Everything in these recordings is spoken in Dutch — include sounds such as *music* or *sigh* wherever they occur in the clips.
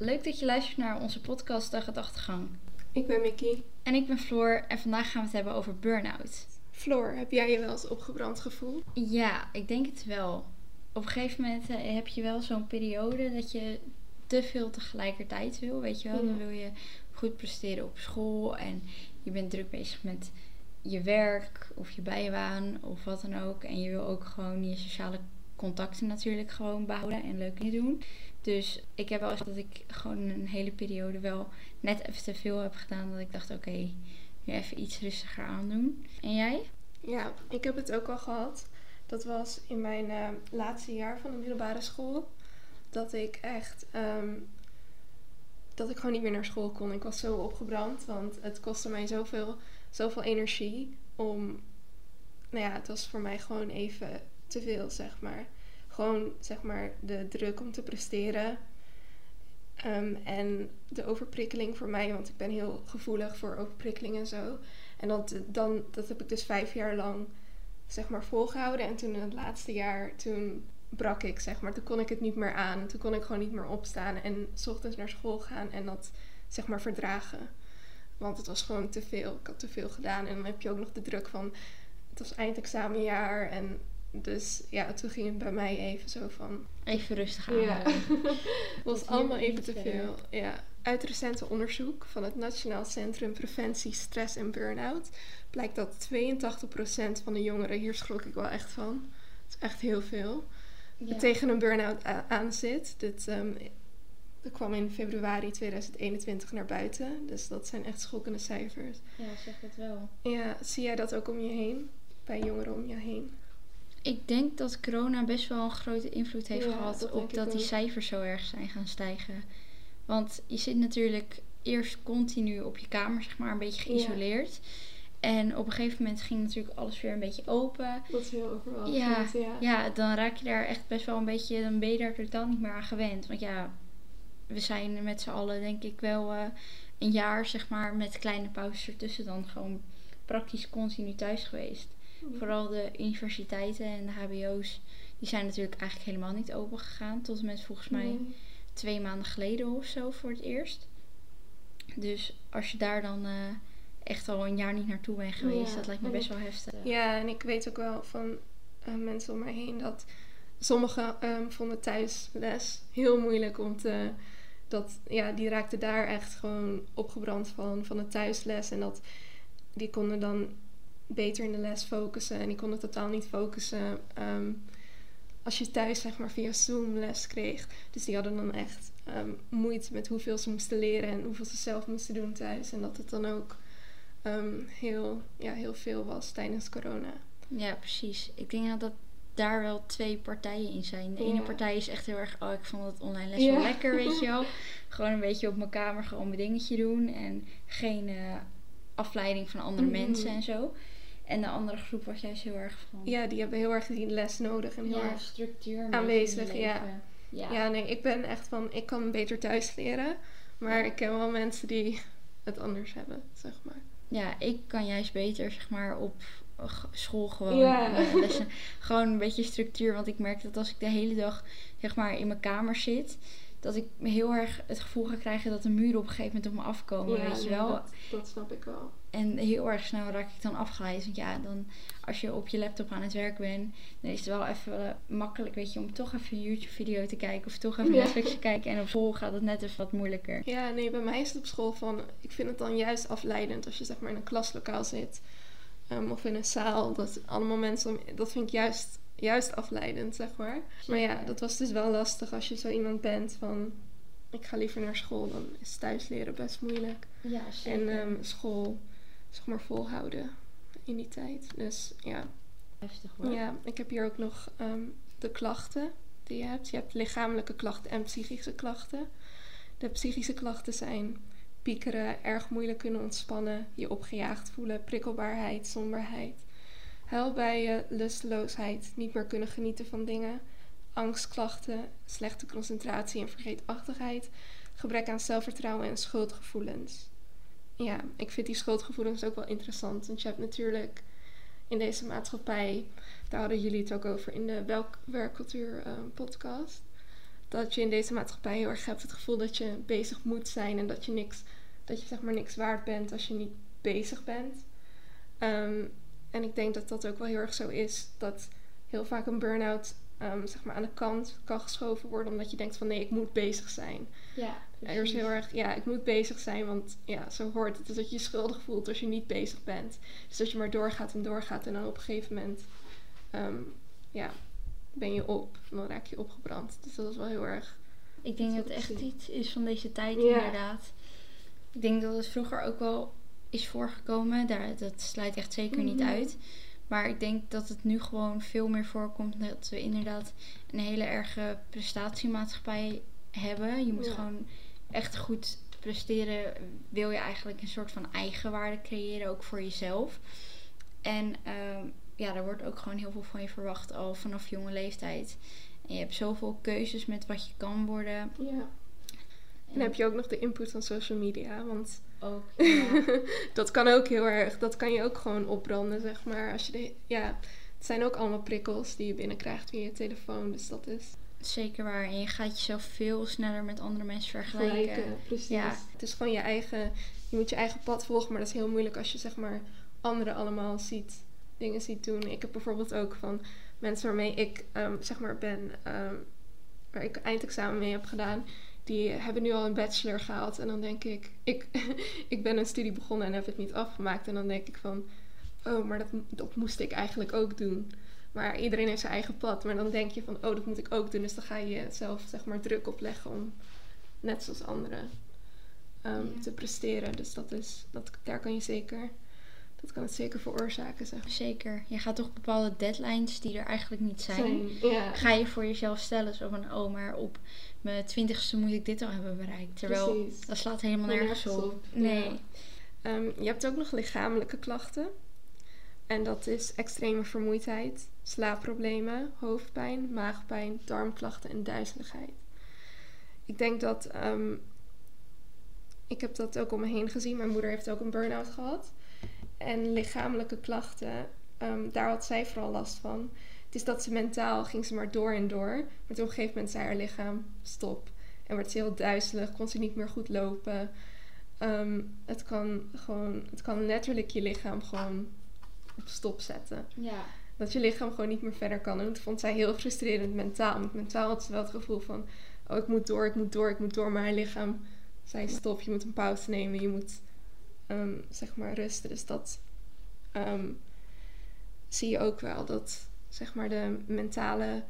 Leuk dat je luistert naar onze podcast De Gedachtegang. Ik ben Mickey. En ik ben Floor en vandaag gaan we het hebben over burn-out. Floor, heb jij je wel eens opgebrand gevoeld? Ja, ik denk het wel. Op een gegeven moment eh, heb je wel zo'n periode dat je te veel tegelijkertijd wil. Weet je wel, dan wil je goed presteren op school en je bent druk bezig met je werk of je bijbaan of wat dan ook. En je wil ook gewoon je sociale contacten natuurlijk gewoon behouden en leuk dingen doen. Dus ik heb wel eens dat ik gewoon een hele periode wel net even te veel heb gedaan. Dat ik dacht, oké, nu even iets rustiger aandoen. En jij? Ja, ik heb het ook al gehad. Dat was in mijn eh, laatste jaar van de middelbare school. Dat ik echt. ehm, dat ik gewoon niet meer naar school kon. Ik was zo opgebrand, want het kostte mij zoveel, zoveel energie om. Nou ja, het was voor mij gewoon even te veel, zeg maar. Gewoon, zeg maar, de druk om te presteren. Ehm, en de overprikkeling voor mij, want ik ben heel gevoelig voor overprikkeling en zo. En dat, dan, dat heb ik dus vijf jaar lang zeg maar volgehouden. En toen in het laatste jaar, toen brak ik zeg maar. Toen kon ik het niet meer aan. Toen kon ik gewoon niet meer opstaan en s ochtends naar school gaan en dat zeg maar verdragen. Want het was gewoon te veel. Ik had te veel gedaan. En dan heb je ook nog de druk van, het was eindexamenjaar. En dus ja, toen ging het bij mij even zo van, Even rustig aan. ja. Het *laughs* *laughs* was allemaal even te veel. Ja. Uit recente onderzoek van het Nationaal Centrum Preventie Stress en Burn-out blijkt dat 82% van de jongeren, hier schrok ik wel echt van, het is echt heel veel, Ja. tegen een burn-out aan zit. Dit ehm, dat kwam in februari 2021 naar buiten, dus dat zijn echt schokkende cijfers. Ja, zeg het wel. Ja, zie jij dat ook om je heen? Bij jongeren om je heen? Ik denk dat corona best wel een grote invloed heeft Ja, gehad dat op dat die cijfers zo erg zijn gaan stijgen. Want je zit natuurlijk eerst continu op je kamer, zeg maar, een beetje geïsoleerd. En op een gegeven moment ging natuurlijk alles weer een beetje open. Dat is heel overal. Ja, Ja, dan raak je daar echt best wel een beetje, dan ben je daar totaal niet meer aan gewend. Want ja, we zijn met z'n allen denk ik wel eh, een jaar, zeg maar, met kleine pauzes ertussen dan gewoon praktisch continu thuis geweest. Vooral de universiteiten en de hbo's, die zijn natuurlijk eigenlijk helemaal niet open gegaan. Tot en met volgens mij Nee. twee maanden geleden of zo voor het eerst. Dus als je daar dan eh, echt al een jaar niet naartoe bent geweest, Ja, dat lijkt me best wel heftig. Ja, en ik weet ook wel van eh, mensen om mij heen dat sommigen ehm, vonden thuisles heel moeilijk om te. Dat, ja, die raakten daar echt gewoon opgebrand van, van de thuisles. En dat die konden dan beter in de les focussen. En die konden totaal niet focussen ehm, als je thuis zeg maar via Zoom les kreeg. Dus die hadden dan echt ehm, moeite met hoeveel ze moesten leren en hoeveel ze zelf moesten doen thuis. En dat het dan ook ehm, heel, ja, heel veel was tijdens corona. Ja, precies. Ik denk dat, dat daar wel twee partijen in zijn. De ene partij is echt heel erg, oh, ik vond het online les Ja. wel lekker, weet je wel. *laughs* Gewoon een beetje op mijn kamer gewoon mijn dingetje doen en geen eh, afleiding van andere Mhm. mensen en zo. En de andere groep was juist heel erg van Ja, die hebben heel erg die les nodig en heel ja, erg. structuur aanwezig, ja. Ja. Ja. nee, ik ben echt van, ik kan beter thuis leren. Maar Ja. ik ken wel mensen die het anders hebben, zeg maar. ja, ik kan juist beter zeg maar op eh, school gewoon Ja. eh, lessen. *laughs* Gewoon een beetje structuur. Want ik merk dat als ik de hele dag zeg maar in mijn kamer zit, dat ik heel erg het gevoel ga krijgen dat de muren op een gegeven moment op me afkomen, weet je wel. Dat, dat snap ik wel. En heel erg snel raak ik dan afgeleid. Want ja, dan als je op je laptop aan het werk bent, dan is het wel even eh, makkelijk, weet je, om toch even een YouTube-video te kijken of toch even Ja. Netflix te kijken. En op school gaat het net even wat moeilijker. Ja, nee, bij mij is het op school van, ik vind het dan juist afleidend als je zeg maar in een klaslokaal zit. ehm, of in een zaal, dat allemaal mensen, om- dat vind ik juist, juist afleidend, zeg maar. Maar ja, Zeker. dat was dus wel lastig als je zo iemand bent van, ik ga liever naar school, dan is thuisleren best moeilijk. Ja, En ehm, school, zeg maar, volhouden in die tijd. Dus ja. heftig hoor. ja, ik heb hier ook nog ehm, de klachten die je hebt. Je hebt lichamelijke klachten en psychische klachten. De psychische klachten zijn piekeren, erg moeilijk kunnen ontspannen, je opgejaagd voelen, prikkelbaarheid, somberheid, huilbuien, lusteloosheid, niet meer kunnen genieten van dingen, angstklachten, slechte concentratie en vergeetachtigheid, gebrek aan zelfvertrouwen en schuldgevoelens. Ja, ik vind die schuldgevoelens ook wel interessant, want je hebt natuurlijk in deze maatschappij, daar hadden jullie het ook over in de werkcultuur eh, podcast, dat je in deze maatschappij heel erg hebt het gevoel dat je bezig moet zijn en dat je niks, dat je zeg maar niks waard bent als je niet bezig bent. Ehm, en ik denk dat dat ook wel heel erg zo is. Dat heel vaak een burn-out ehm, zeg maar aan de kant kan geschoven worden. Omdat je denkt van nee, ik moet bezig zijn. Ja, er is heel erg, ja, ik moet bezig zijn. Want ja, zo hoort het. Dus dat je je schuldig voelt als je niet bezig bent. Dus dat je maar doorgaat en doorgaat. En dan op een gegeven moment ehm, ja, ben je op. Dan raak je opgebrand. Dus dat is wel heel erg... Ik denk dat het echt iets is van deze tijd inderdaad. Ik denk dat het vroeger ook wel is voorgekomen. Daar, dat sluit echt zeker niet mhm. uit. Maar ik denk dat het nu gewoon veel meer voorkomt dat we inderdaad een hele erge prestatiemaatschappij hebben. Je moet gewoon echt goed presteren. Wil je eigenlijk een soort van eigenwaarde creëren, ook voor jezelf. En uh, ja, daar wordt ook gewoon heel veel van je verwacht al vanaf jonge leeftijd. En je hebt zoveel keuzes met wat je kan worden. Ja. En heb je ook nog de input van social media. Want ook, *laughs* dat kan ook heel erg, dat kan je ook gewoon opbranden, zeg maar. Als je de, ja, het zijn ook allemaal prikkels die je binnenkrijgt via je telefoon. Dus dat is... Zeker waar. En je gaat jezelf veel sneller met andere mensen vergelijken. vergelijken precies. Ja. Het is gewoon je eigen, je moet je eigen pad volgen. Maar dat is heel moeilijk als je zeg maar anderen allemaal ziet, dingen ziet doen. Ik heb bijvoorbeeld ook van mensen waarmee ik um, zeg maar ben, um, waar ik eindexamen mee heb gedaan die hebben nu al een bachelor gehaald. En dan denk ik, ik, *laughs* ik ben een studie begonnen en heb het niet afgemaakt. En dan denk ik van, oh, maar dat, dat moest ik eigenlijk ook doen. Maar iedereen heeft zijn eigen pad. Maar dan denk je van, oh, dat moet ik ook doen. Dus dan ga je zelf, zeg maar, druk opleggen om, net zoals anderen, um, te presteren. Dus dat is, dat, daar kan je zeker dat kan het zeker veroorzaken. Zeg. Zeker. Je gaat toch bepaalde deadlines die er eigenlijk niet zijn, ja. ga je voor jezelf stellen. Zo van, oh, maar op mijn twintigste moet ik dit al hebben bereikt. Terwijl Precies. dat slaat helemaal nergens op. Nee. Ehm, je hebt ook nog lichamelijke klachten. En dat is extreme vermoeidheid, slaapproblemen, hoofdpijn, maagpijn, darmklachten en duizeligheid. Ik denk dat. Ehm, ik heb dat ook om me heen gezien. Mijn moeder heeft ook een burn-out gehad. En lichamelijke klachten, um, daar had zij vooral last van. Het is dat ze mentaal ging ze maar door en door. Maar op een gegeven moment zei haar lichaam stop. En werd ze heel duizelig, kon ze niet meer goed lopen. Ehm, het, kan gewoon, het kan letterlijk je lichaam gewoon op stop zetten. Ja. Dat je lichaam gewoon niet meer verder kan. En dat vond zij heel frustrerend mentaal. Want mentaal had ze wel het gevoel van... Oh, ik moet door, ik moet door, ik moet door. Maar haar lichaam zei stop, je moet een pauze nemen. Je moet Ehm, zeg maar rusten. Dus dat ehm, zie je ook wel. Dat zeg maar de mentale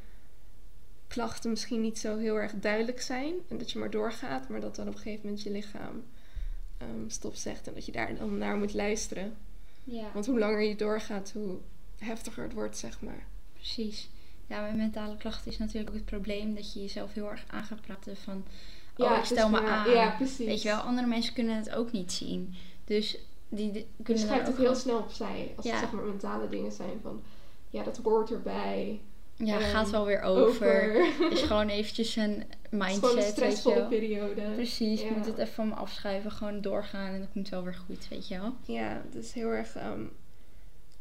klachten misschien niet zo heel erg duidelijk zijn. En dat je maar doorgaat, maar dat dan op een gegeven moment je lichaam um, stop zegt. En dat je daar dan naar moet luisteren. Ja. Want hoe langer je doorgaat, hoe heftiger het wordt, zeg maar. Precies. Ja, met mentale klachten is natuurlijk ook het probleem dat je jezelf heel erg aan gaat praten van... Oh, ja, ik stel me aan. Ja, precies. Weet je wel, andere mensen kunnen het ook niet zien. Dus die, die kunnen dus het ook heel snel opzij. Als het zeg maar mentale dingen zijn van... Ja, dat hoort erbij. Ja, gaat wel weer over. *laughs* is gewoon eventjes een mindset. Het is een stressvolle periode. Precies, je moet het even van me afschrijven. Gewoon doorgaan en dat komt wel weer goed, weet je wel. Ja, dus heel erg... Um,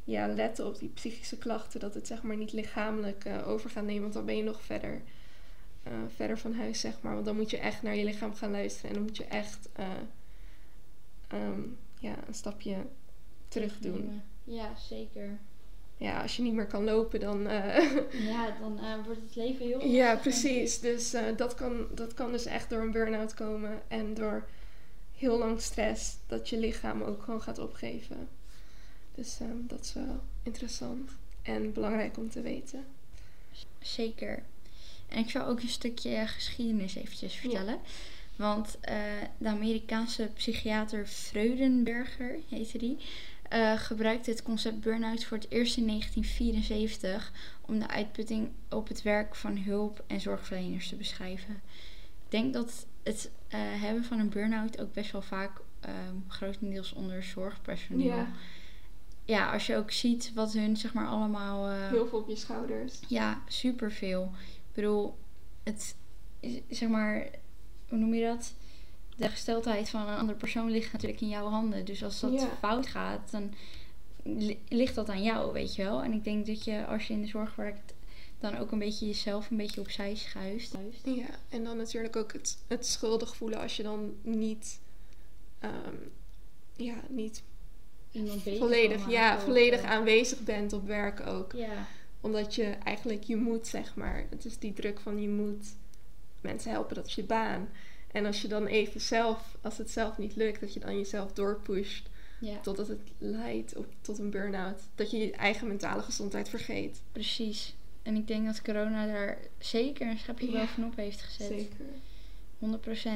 ja, letten op die psychische klachten. Dat het zeg maar niet lichamelijk uh, over gaat nemen. Want dan ben je nog verder, uh, verder van huis, zeg maar. Want dan moet je echt naar je lichaam gaan luisteren. En dan moet je echt... Uh, um, ja, een stapje terug doen. Ja, zeker. Ja, als je niet meer kan lopen, dan. Uh, *laughs* ja, dan uh, wordt het leven heel. Ja, precies. Dus uh, dat, kan, dat kan dus echt door een burn-out komen en door heel lang stress, dat je lichaam ook gewoon gaat opgeven. Dus um, dat is wel interessant en belangrijk om te weten. Zeker. En ik zal ook een stukje geschiedenis eventjes vertellen. Ja. Want uh, de Amerikaanse psychiater Freudenberger, heette die, uh, gebruikte het concept burn-out voor het eerst in 1974 om de uitputting op het werk van hulp- en zorgverleners te beschrijven. Ik denk dat het uh, hebben van een burn-out ook best wel vaak um, grotendeels onder zorgpersoneel. Ja. ja, als je ook ziet wat hun zeg maar allemaal. Heel veel op je schouders. Ja, superveel. Ik bedoel, het zeg maar hoe noem je dat? De gesteldheid van een andere persoon ligt natuurlijk in jouw handen. Dus als dat fout gaat, dan ligt dat aan jou, weet je wel. En ik denk dat je als je in de zorg werkt, dan ook een beetje jezelf een beetje opzij schuift. Ja, en dan natuurlijk ook het, het schuldig voelen als je dan niet, ehm, ja, niet Iemand bezig volledig, ja, volledig eh, aanwezig bent op werk ook. Ja, Omdat je eigenlijk je moet, zeg maar. Het is die druk van je moet mensen helpen, dat is je baan. En als je dan even zelf, als het zelf niet lukt, dat je dan jezelf doorpusht ja, totdat het leidt op, tot een burn-out. Dat je je eigen mentale gezondheid vergeet. precies. En ik denk dat corona daar zeker een schepje Ja, bovenop heeft gezet. Zeker.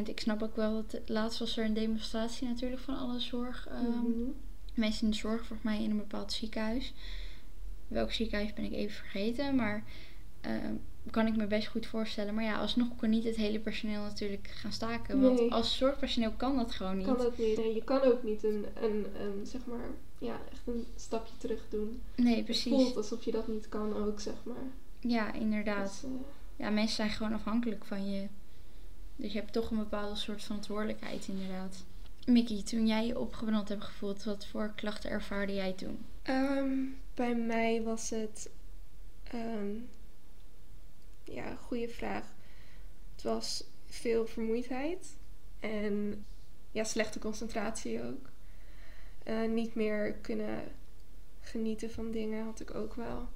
100%. Ik snap ook wel dat laatst was er een demonstratie natuurlijk van alle zorg. ehm, Mhm. Mensen in de zorg, volgens mij in een bepaald ziekenhuis. Welk ziekenhuis ben ik even vergeten, maar ehm, kan ik me best goed voorstellen. Maar ja, alsnog kon niet het hele personeel natuurlijk gaan staken. Want Nee. als zorgpersoneel kan dat gewoon niet. Kan dat niet. En je kan ook niet een, een, een, zeg maar, ja, echt een stapje terug doen. Nee, Het precies. voelt alsof je dat niet kan ook, zeg maar. Ja, inderdaad. Dus, eh, Ja, mensen zijn gewoon afhankelijk van je. Dus je hebt toch een bepaalde soort verantwoordelijkheid, inderdaad. Mickey, toen jij je opgebrand hebt gevoeld, wat voor klachten ervaarde jij toen? Ehm, bij mij was het. ehm, ja, goede vraag. Het was veel vermoeidheid en ja, slechte concentratie ook. Eh, niet meer kunnen genieten van dingen had ik ook wel.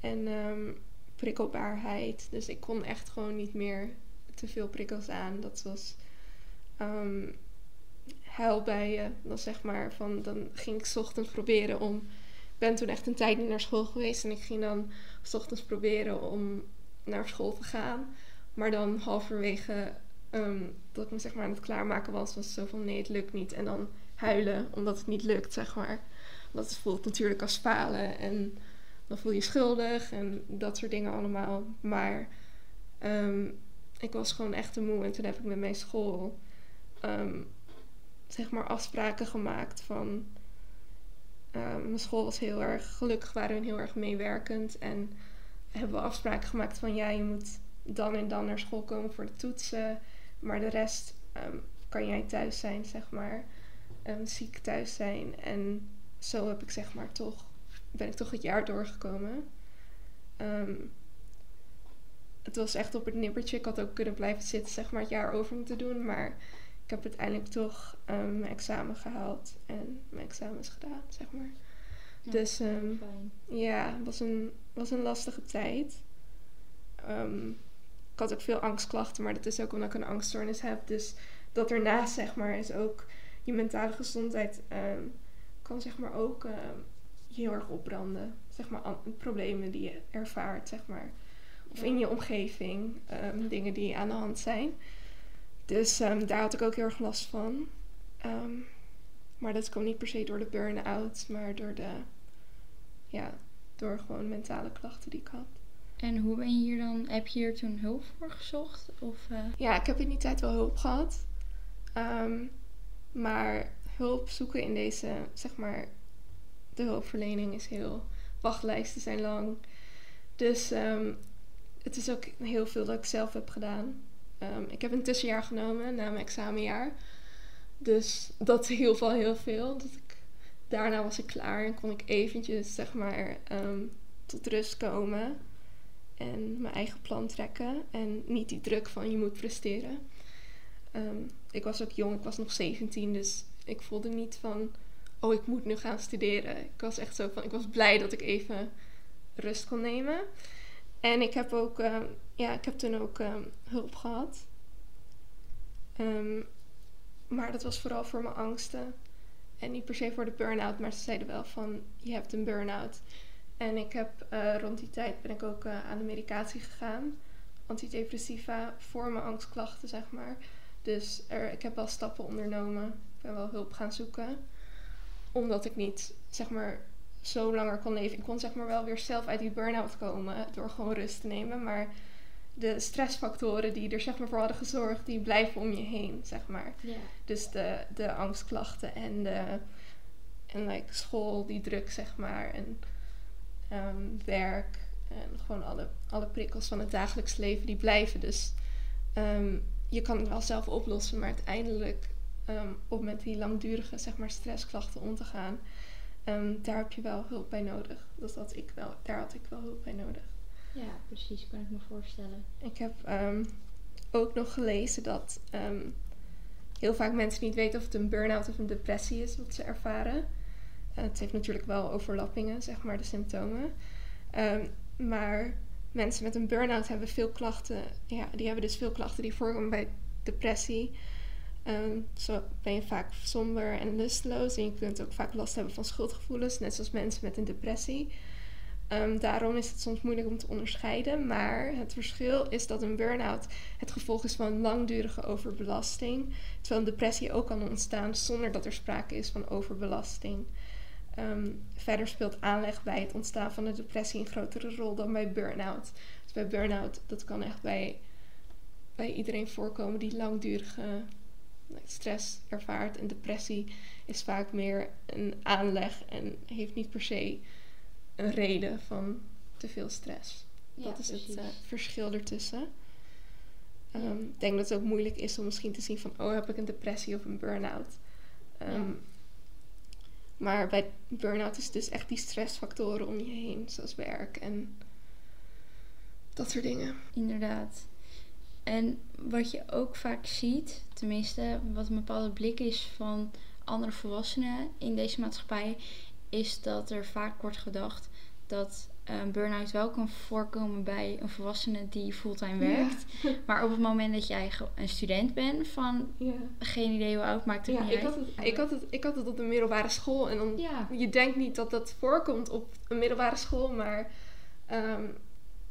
En ehm, prikkelbaarheid. Dus ik kon echt gewoon niet meer te veel prikkels aan. Dat was ehm huilbuien. Dan zeg maar van, dan ging ik ochtends proberen om. Ik ben toen echt een tijd niet naar school geweest en ik ging dan ochtends proberen om naar school te gaan. Maar dan halverwege ehm, dat ik me zeg maar aan het klaarmaken was, was zo van nee, het lukt niet. En dan huilen omdat het niet lukt, zeg maar. Dat het voelt natuurlijk als falen en dan voel je schuldig en dat soort dingen allemaal. Maar ehm, ik was gewoon echt te moe en toen heb ik met mijn school ehm, zeg maar afspraken gemaakt van... mijn school was heel erg, gelukkig waren heel erg meewerkend en hebben we afspraken gemaakt van ja, je moet dan en dan naar school komen voor de toetsen, maar de rest ehm, kan jij thuis zijn, zeg maar, Ehm, ziek thuis zijn. En zo heb ik zeg maar toch, ben ik toch het jaar doorgekomen. Ehm, het was echt op het nippertje. Ik had ook kunnen blijven zitten, zeg maar, het jaar over moeten doen. Maar ik heb uiteindelijk toch mijn examen gehaald en mijn examens gedaan, zeg maar. Dus ehm, ja, het was een, was een lastige tijd. Ehm, ik had ook veel angstklachten, maar dat is ook omdat ik een angststoornis heb. Dus dat ernaast, zeg maar, is ook je mentale gezondheid ehm, kan zeg maar ook heel erg opbranden. Zeg maar problemen die je ervaart, zeg maar. Of in je omgeving, dingen die aan de hand zijn. Dus daar had ik ook heel erg last van. Maar dat kwam niet per se door de burn-out, maar door de, ja, door gewoon mentale klachten die ik had. En hoe ben je hier dan, heb je hier toen hulp voor gezocht? Of, eh, Ja, ik heb in die tijd wel hulp gehad. Ehm, maar hulp zoeken in deze, zeg maar, de hulpverlening is heel, wachtlijsten zijn lang. Dus ehm, het is ook heel veel dat ik zelf heb gedaan. Ehm, ik heb een tussenjaar genomen na mijn examenjaar. Dus dat hielp al heel veel. Dat ik, daarna was ik klaar en kon ik eventjes, zeg maar, ehm, tot rust komen. En mijn eigen plan trekken. En niet die druk van je moet presteren. Ehm, ik was ook jong, ik was nog 17, dus ik voelde niet van, oh, ik moet nu gaan studeren. Ik was echt zo van, ik was blij dat ik even rust kon nemen. En ik heb ook, ehm, ja, ik heb toen ook hulp gehad. Ehm, maar dat was vooral voor mijn angsten. En niet per se voor de burn-out, maar ze zeiden wel van, je hebt een burn-out. En ik heb eh, rond die tijd ben ik ook eh, aan de medicatie gegaan. Antidepressiva voor mijn angstklachten, zeg maar. Dus er, ik heb wel stappen ondernomen. Ik ben wel hulp gaan zoeken. Omdat ik niet, zeg maar, zo langer kon leven. Ik kon zeg maar wel weer zelf uit die burn-out komen door gewoon rust te nemen. Maar de stressfactoren die er zeg maar voor hadden gezorgd, die blijven om je heen, zeg maar. Dus de, de angstklachten en de en like, school, die druk, zeg maar. En ehm, werk. En gewoon alle, alle prikkels van het dagelijks leven, die blijven. Dus ehm, je kan het wel zelf oplossen, maar uiteindelijk ehm, om met die langdurige zeg maar, stressklachten om te gaan, daar heb je wel hulp bij nodig. Dat had ik wel, daar had ik wel hulp bij nodig. Ja, precies, kan ik me voorstellen. Ik heb ehm, ook nog gelezen dat ehm, heel vaak mensen niet weten of het een burn-out of een depressie is wat ze ervaren. Eh, het heeft natuurlijk wel overlappingen, zeg maar, de symptomen. Ehm, maar mensen met een burn-out hebben veel klachten. Ja, die hebben dus veel klachten die voorkomen bij depressie. zo ben je vaak somber en lusteloos. En je kunt ook vaak last hebben van schuldgevoelens, net zoals mensen met een depressie. Um, daarom is het soms moeilijk om te onderscheiden. Maar het verschil is dat een burn-out het gevolg is van langdurige overbelasting. Terwijl een depressie ook kan ontstaan zonder dat er sprake is van overbelasting. Um, verder speelt aanleg bij het ontstaan van een depressie een grotere rol dan bij burn-out. Dus bij burn-out, dat kan echt bij, bij iedereen voorkomen die langdurige stress ervaart. En depressie is vaak meer een aanleg en heeft niet per se een reden van te veel stress. dat is het uh, verschil ertussen. Um, Ik denk dat het ook moeilijk is om misschien te zien van... oh, heb ik een depressie of een burn-out? Um, Maar bij burn-out is het dus echt die stressfactoren om je heen. Zoals werk en dat soort dingen. Inderdaad. En wat je ook vaak ziet, tenminste wat een bepaalde blik is van andere volwassenen in deze maatschappij, is dat er vaak wordt gedacht dat een burn-out wel kan voorkomen bij een volwassene die fulltime werkt. *laughs* Maar op het moment dat jij een student bent van ja. geen idee hoe oud, maakt het ja, niet ik uit. Had het, ik, had het, ik had het op de middelbare school en dan, je denkt niet dat dat voorkomt op een middelbare school, maar um,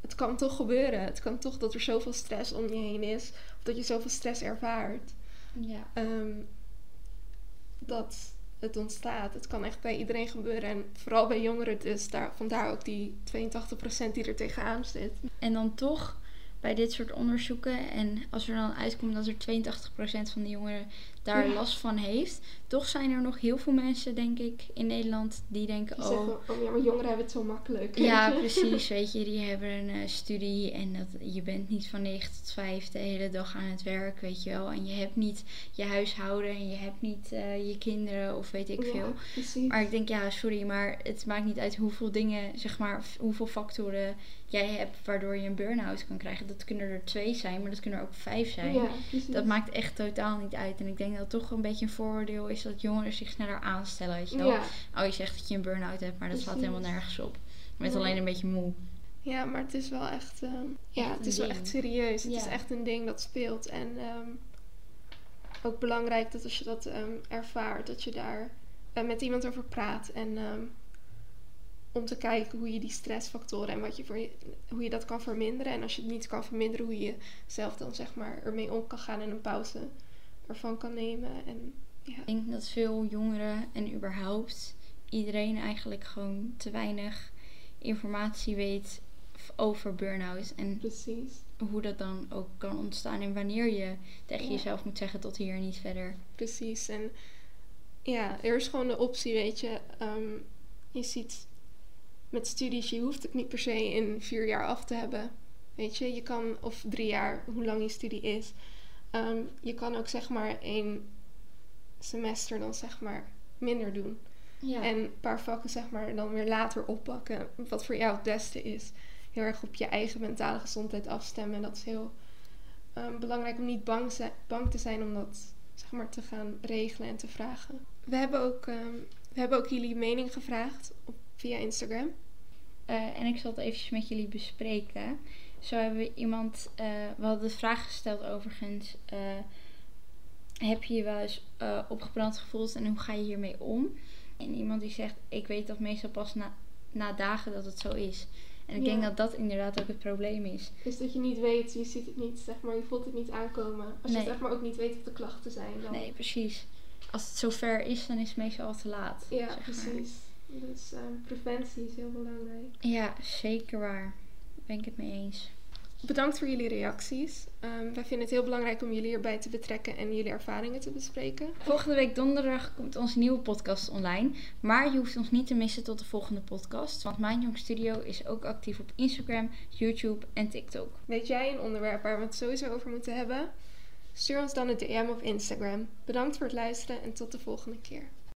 het kan toch gebeuren. Het kan toch dat er zoveel stress om je heen is, of dat je zoveel stress ervaart. Ja. Um, dat, het ontstaat. Het kan echt bij iedereen gebeuren. En vooral bij jongeren dus. Daar, vandaar ook die 82% die er tegenaan zit. En dan toch bij dit soort onderzoeken. En als er dan uitkomt dat er 82% van de jongeren daar last van heeft. Toch zijn er nog heel veel mensen, denk ik, in Nederland die denken... Die oh, oh ja, maar jongeren hebben het zo makkelijk. Ja, *laughs* precies. Weet je, die hebben een uh, studie en dat, je bent niet van 9 tot 5 de hele dag aan het werk, weet je wel. En je hebt niet je huishouden en je hebt niet uh, je kinderen of weet ik ja, veel. Precies. Maar ik denk, ja, sorry, maar het maakt niet uit hoeveel dingen, zeg maar, hoeveel factoren jij hebt waardoor je een burn-out kan krijgen. Dat kunnen er twee zijn, maar dat kunnen er ook vijf zijn. Ja, dat maakt echt totaal niet uit. En ik denk dat het toch een beetje een vooroordeel is dat jongeren zich sneller aanstellen. Weet je wel? Ja. Oh, je zegt dat je een burn-out hebt, maar dat slaat helemaal nergens op. Je bent alleen een beetje moe. Ja, maar het is wel echt, ehm, ja, Echt het is wel echt serieus. Het Ja. is echt een ding dat speelt. En ehm, ook belangrijk dat als je dat ehm, ervaart, dat je daar eh, met iemand over praat. En om te kijken hoe je die stressfactoren en wat je voor je, hoe je dat kan verminderen. En als je het niet kan verminderen, hoe je zelf dan zeg maar ermee om kan gaan en een pauze ervan kan nemen. En ja, Ik denk dat veel jongeren en überhaupt iedereen eigenlijk gewoon te weinig informatie weet over burn-out. En precies. hoe dat dan ook kan ontstaan en wanneer je tegen Ja. jezelf moet zeggen tot hier en niet verder. Precies. En ja, er is gewoon de optie, weet je. ehm, je ziet met studies, je hoeft het niet per se in vier jaar af te hebben. Weet je, je kan, of drie jaar, hoe lang je studie is. Ehm, je kan ook zeg maar één semester dan zeg maar minder doen. Ja. En een paar vakken zeg maar dan weer later oppakken. Wat voor jou het beste is. Heel erg op je eigen mentale gezondheid afstemmen. En dat is heel ehm, belangrijk om niet bang, bang te zijn om dat zeg maar te gaan regelen en te vragen. We hebben ook, ehm, we hebben ook jullie mening gevraagd op, via Instagram. Eh, en ik zal het eventjes met jullie bespreken. Zo hebben we iemand, eh, we hadden de vraag gesteld overigens. eh, heb je je wel eens eh, opgebrand gevoeld en hoe ga je hiermee om? En iemand die zegt, ik weet dat meestal pas na, na dagen dat het zo is. En ik Ja. denk dat dat inderdaad ook het probleem is. Dus dat je niet weet, je ziet het niet, zeg maar, je voelt het niet aankomen. Als Nee. je zeg maar ook niet weet wat de klachten zijn. Dan... Nee, precies. Als het zover is, dan is het meestal al te laat. Ja, maar. precies. Dus ehm, preventie is heel belangrijk. Ja, zeker waar. Ben ik het mee eens. Bedankt voor jullie reacties. Ehm, wij vinden het heel belangrijk om jullie hierbij te betrekken en jullie ervaringen te bespreken. Volgende week donderdag komt onze nieuwe podcast online. Maar je hoeft ons niet te missen tot de volgende podcast. Want Mijn Jong Studio is ook actief op Instagram, YouTube en TikTok. Weet jij een onderwerp waar we het sowieso over moeten hebben? Stuur ons dan een DM op Instagram. Bedankt voor het luisteren en tot de volgende keer.